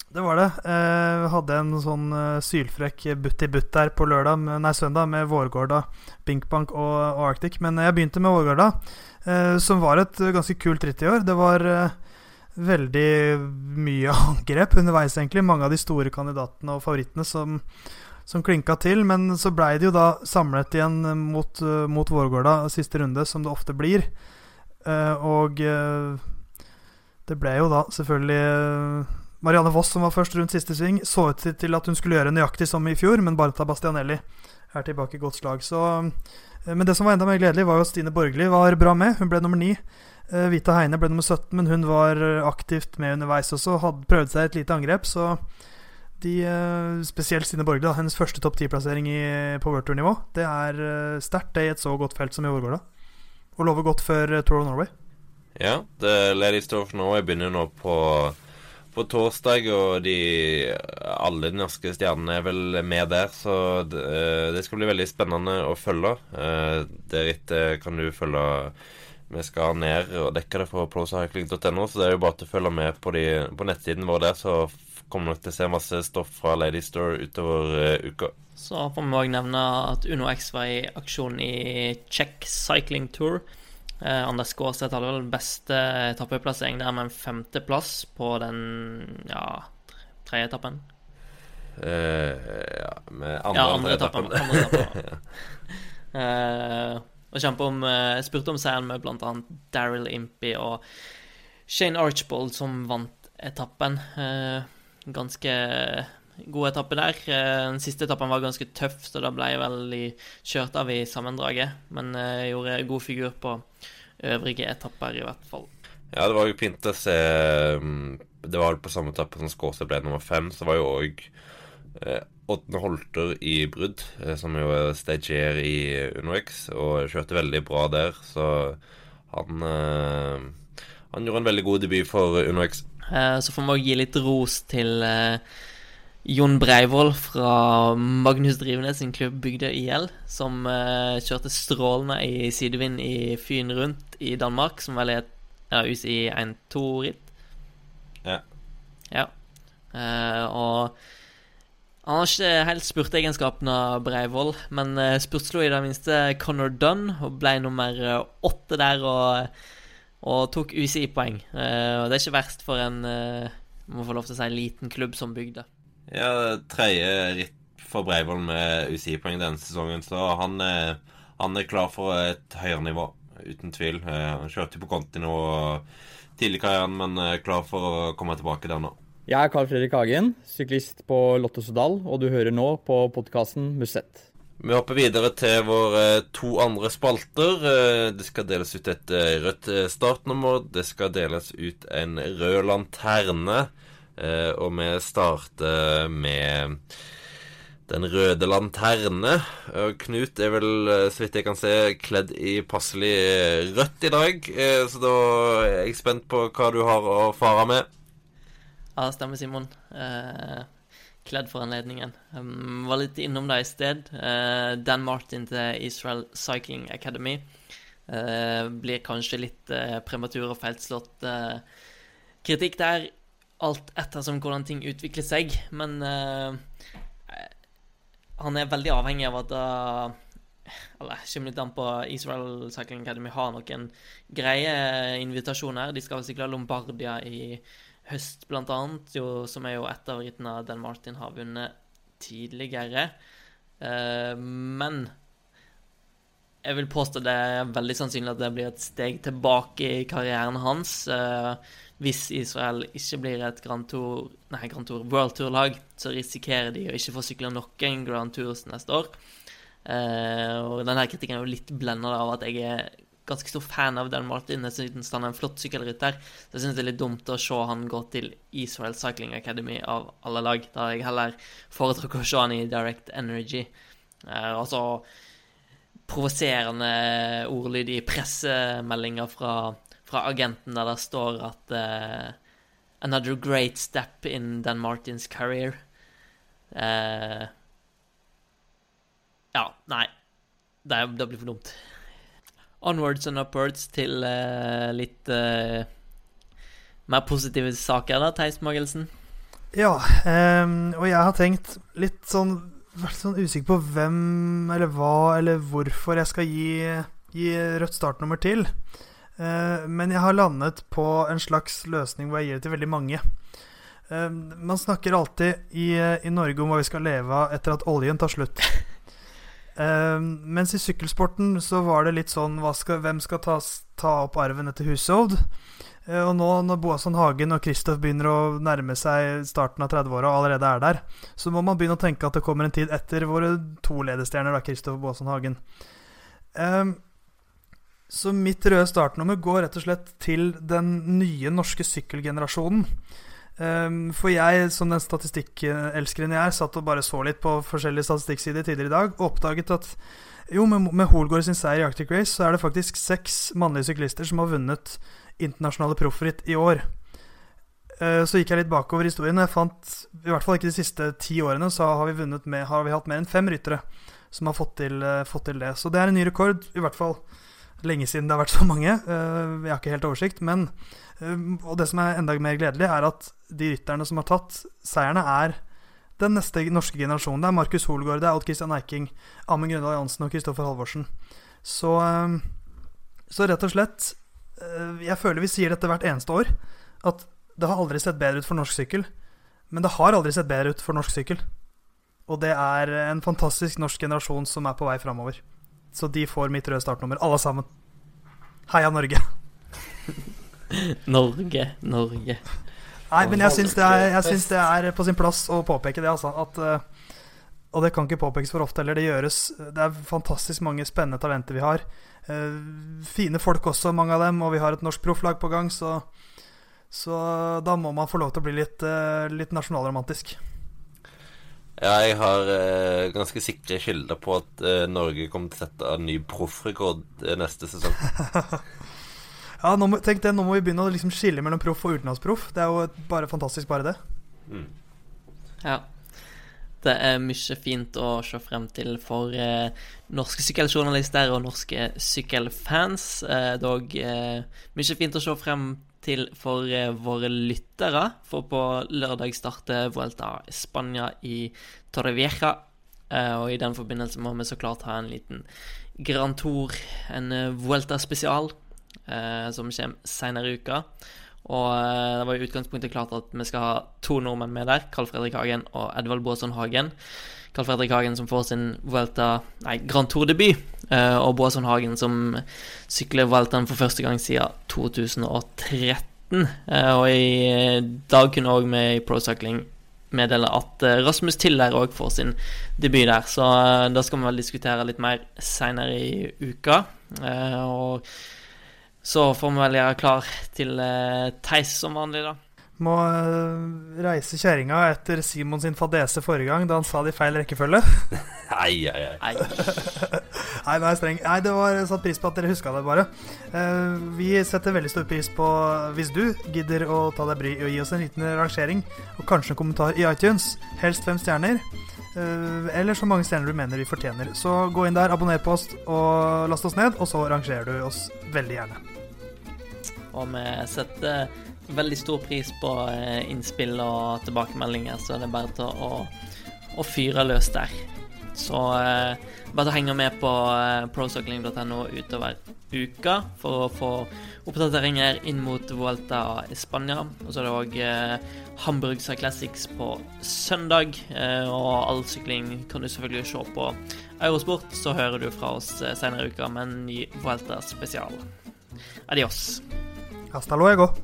Det var det. Eh, hadde en sånn eh, sylfrekk butt i butt der på lørdag, nei, søndag med Vårgårda, Binkbank og, og, Arctic. Men jeg begynte med Vårgårda, eh, som var et ganske kult ritt i år. Det var eh, veldig mye angrep underveis, egentlig. Mange av de store kandidatene og favorittene som som klinka til. Men så blei det jo da samlet igjen mot, uh, mot Vårgårda siste runde, som det ofte blir. Og det ble jo da selvfølgelig Marianne Voss som var først rundt siste sving. Så ut til at hun skulle gjøre nøyaktig som i fjor, men bare ta Bastianelli er tilbake i godt slag. Så, men det som var enda mer gledelig, var jo at Stine Borgli var bra med. Hun ble nummer ni. Vita Heine ble nummer 17, men hun var aktivt med underveis også. Hadde prøvd seg et lite angrep, så de, eh, spesielt Stine Borgli, hennes første topp ti-plassering på World Tour-nivå. Det er sterkt det i et så godt felt som i Årgårda. Og lover godt for Tour of Norway. Ja, Ladies Tour of Norway begynner nå på, på torsdag, og de, alle de norske stjernene er vel med der. Så det, det skal bli veldig spennende å følge. Deretter kan du følge vi skal ned og dekke det for procycling.no, så det er jo bare til å følge med på, de, på nettsiden vår der, så kommer nok til å se masse stoff fra Lady Store utover uka. Så får vi òg nevne at Uno X var i aksjon i Czech Cycling Tour. Eh, Anders Gaaseth hadde vel beste etappeplassering der med en femteplass på den ja, tredje etappen. Uh, ja, med andre, Ja, andre etappen. Andre etappen. Eh, og kjempe om eh, spurte om seieren med annet Daryl Impey og Shane Archbold som vant etappen. Eh, ganske god etappe der. Den siste etappen var ganske tøff, så da ble jeg vel kjørt av i sammendraget. Men jeg gjorde god figur på øvrige etapper, i hvert fall. Ja, det var jo fint å se mm, Det var på samme etappe som Skåse ble nummer fem, så var jo òg eh, Åtne Holter i brudd, eh, som jo er stagier i UnoX, og kjørte veldig bra der, så han eh, Han gjorde en veldig god debut for UnoX. Eh, Så får vi òg gi litt ros til eh, Jon Breivoll fra Magnus Drivenes sin klubb Bygdøy IL, som eh, kjørte strålende i sidevind i Fyn rundt i Danmark, som vel er et ja, UCI 1-2-ritt. Ja. Ja. Eh, og han har ikke helt spurteegenskapene av Breivoll, men uh, spurtslo i det minste Connor Dunn og ble nummer eh, åtte der og, og tok UCI-poeng. Eh, og det er ikke verst for en må få lov til å si liten klubb som bygde. Ja, tredje ritt for Breivoll med UCI-poeng denne sesongen, så han, er- han er klar for et høyere nivå, uten tvil. Eh, Han kjørte på Conti nå tidlig i karrieren, men er klar for å komme tilbake der nå. Jeg er Carl Fredrik Hagen, syklist på Lotto Sodal, og du hører nå på podkasten Musett. Vi hopper videre til våre to andre spalter. Eh, Det skal deles ut et eh, rødt eh, startnummer. Det skal deles ut en rød lanterne. Eh, Og vi starter med den røde lanterne. Og Knut er vel, eh, så vidt jeg kan se, kledd i passelig eh, rødt i dag. Eh, Så da er jeg spent på hva du har å fare med. Ja, stemmer, Simon. Eh, kledd for anledningen. Um, var litt innom det i sted. Eh, Dan Martin til Israel Cycling Academy. Eh, blir kanskje litt eh, prematur og feilslått eh, kritikk der, alt ettersom hvordan ting utvikler seg. Men uh, han er veldig avhengig av at da eller kommer litt an på Israel Cycling Academy har noen greie invitasjoner. De skal vel sykle Lombardia i høst, blant annet, som er jo et av rittene Dan Martin har vunnet tidligere. Uh, men jeg vil påstå det er veldig sannsynlig at det blir et steg tilbake i karrieren hans. eh, hvis Israel ikke blir et Grand Tour, nei, Grand Tour, World Tour-lag, så risikerer de å ikke få sykle noen Grand Tours neste år. Eh, og denne kritikken er jo litt blenda av at jeg er ganske stor fan av Dan Martin. Jeg synes han er en flott sykkelrytter. Så jeg synes det er litt dumt å se han gå til Israel Cycling Academy av alle lag. Da jeg heller foretrukket å se han i Direct Energy. Eh, altså provoserende ordlyd i pressemeldinger fra, fra agenten der det står at uh, Another great step in Dan Martins career. Uh, ja, nei. Det, det blir for dumt. Onwards and upwards til uh, litt mer positive saker, da, Theis Magelsen. Ja, um, og jeg har tenkt litt sånn Vært sånn usikker på hvem eller hva eller hvorfor jeg skal gi, gi rødt startnummer til. Eh, men jeg har landet på en slags løsning hvor jeg gir det til veldig mange. Eh, man snakker alltid i, i Norge om hva vi skal leve av etter at oljen tar slutt. Eh, mens i sykkelsporten så var det litt sånn skal, Hvem skal ta, ta opp arven etter Hushovd? Eh, og nå når Boasson Hagen og Kristoff begynner å nærme seg starten av 30-åra og allerede er der, så må man begynne å tenke at det kommer en tid etter våre to ledestjerner, da, Kristoff og Boasson Hagen. Ehm, så mitt røde startnummer går rett og slett til den nye norske sykkelgenerasjonen. Ehm, for jeg, som den statistikkelskeren jeg er, satt og bare så litt på forskjellige statistikksider tidligere i dag, og oppdaget at jo, med, med Holgaard sin seier i Arctic Race, så er det faktisk seks mannlige syklister som har vunnet internasjonale proffritt i år. Uh, Så gikk jeg litt bakover i historien, og jeg fant i hvert fall ikke de siste ti årene så har vi, med, har vi hatt mer enn fem ryttere som har fått til, uh, fått til det. Så det er en ny rekord, i hvert fall lenge siden det har vært så mange. Eh, Jeg har ikke helt oversikt, men eh, Og det som er enda mer gledelig, er at de rytterne som har tatt seierne, er den neste norske generasjonen. Det er Markus Holgaard, det er Odd Christian Eiking, Amund Grøndal Jansen og Kristoffer Halvorsen. Så eh, Så rett og slett Jeg føler vi sier dette hvert eneste år. At det har aldri sett bedre ut for norsk sykkel. Men det har aldri sett bedre ut for norsk sykkel. Og det er en fantastisk norsk generasjon som er på vei framover. Så de får mitt røde startnummer, alle sammen. Heia Norge. Norge, Norge. Nei, men jeg syns det, det er på sin plass å påpeke det, altså. At, eh, og det kan ikke påpekes for ofte heller. Det gjøres Det er fantastisk mange spennende talenter vi har. Eh, fine folk også, mange av dem, og vi har et norsk profflag på gang, så så da må man få lov til å bli litt, eh, litt nasjonalromantisk. Ja, jeg har eh, ganske sikre kilder på at eh, Norge kommer til å sette en ny proffrekord eh, neste sesong. Ja, nå må, tenk det, nå må vi begynne å liksom skille mellom proff og utenlandsproff. Det er jo et- bare fantastisk, bare det. Ja. Det er mye fint å se frem til for eh, norske sykkeljournalister og norske sykkelfans. Eh, dog eh, mye fint å se frem til for eh, våre lyttere. For på lørdag starter Vuelta Spania i Torrevieja. Eh, og i den forbindelse må vi så klart ha en liten Grand Tour, en eh, Vuelta spesial, som kommer seinere i uka. Og eh, det var i utgangspunktet klart at vi skal ha to nordmenn med der. Carl Fredrik Hagen og Edvald Boasson Hagen. Carl Fredrik Hagen som får sin Vuelta, nei, Grand Tour-debut. eh, og Boasson Hagen som sykler Vueltaen for første gang siden 2013. Eh, og i dag kunne òg vi i Pro Cycling meddele at Rasmus Tiller òg får sin debut der. Så da skal vi vel diskutere litt mer seinere i uka. Og så får vi vel gjøre klar til uh, Theis som vanlig, da. Må uh, reise kjerringa etter Simon sin fadese forrige gang, da han sa det i feil rekkefølge. Nei, nei, nei. Nei. Nei, er streng. Nei, det var satt pris på at dere huska det, bare. Uh, vi setter veldig stor pris på hvis du gidder å ta deg bry og gi oss en liten rangering, og kanskje en kommentar i iTunes. Helst fem stjerner. Uh, eller så mange stjerner du mener vi fortjener. Så gå inn der, abonner på oss og last oss ned, og så rangerer du oss veldig gjerne. Og vi setter veldig stor pris på eh, innspill og tilbakemeldinger, så det er bare til å, å fyre løs der. Så eh, bare til å henge med på eh, procycling.no utover uka for å få oppdateringer inn mot Vuelta i Spania. Og så er det òg eh, Hamburgsa Classics på søndag. Eh, og all sykling kan du selvfølgelig se på Eurosport. Så hører du fra oss eh, senere i uka med en ny Vuelta spesial. Adios. Hasta luego.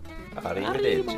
Arrivederci.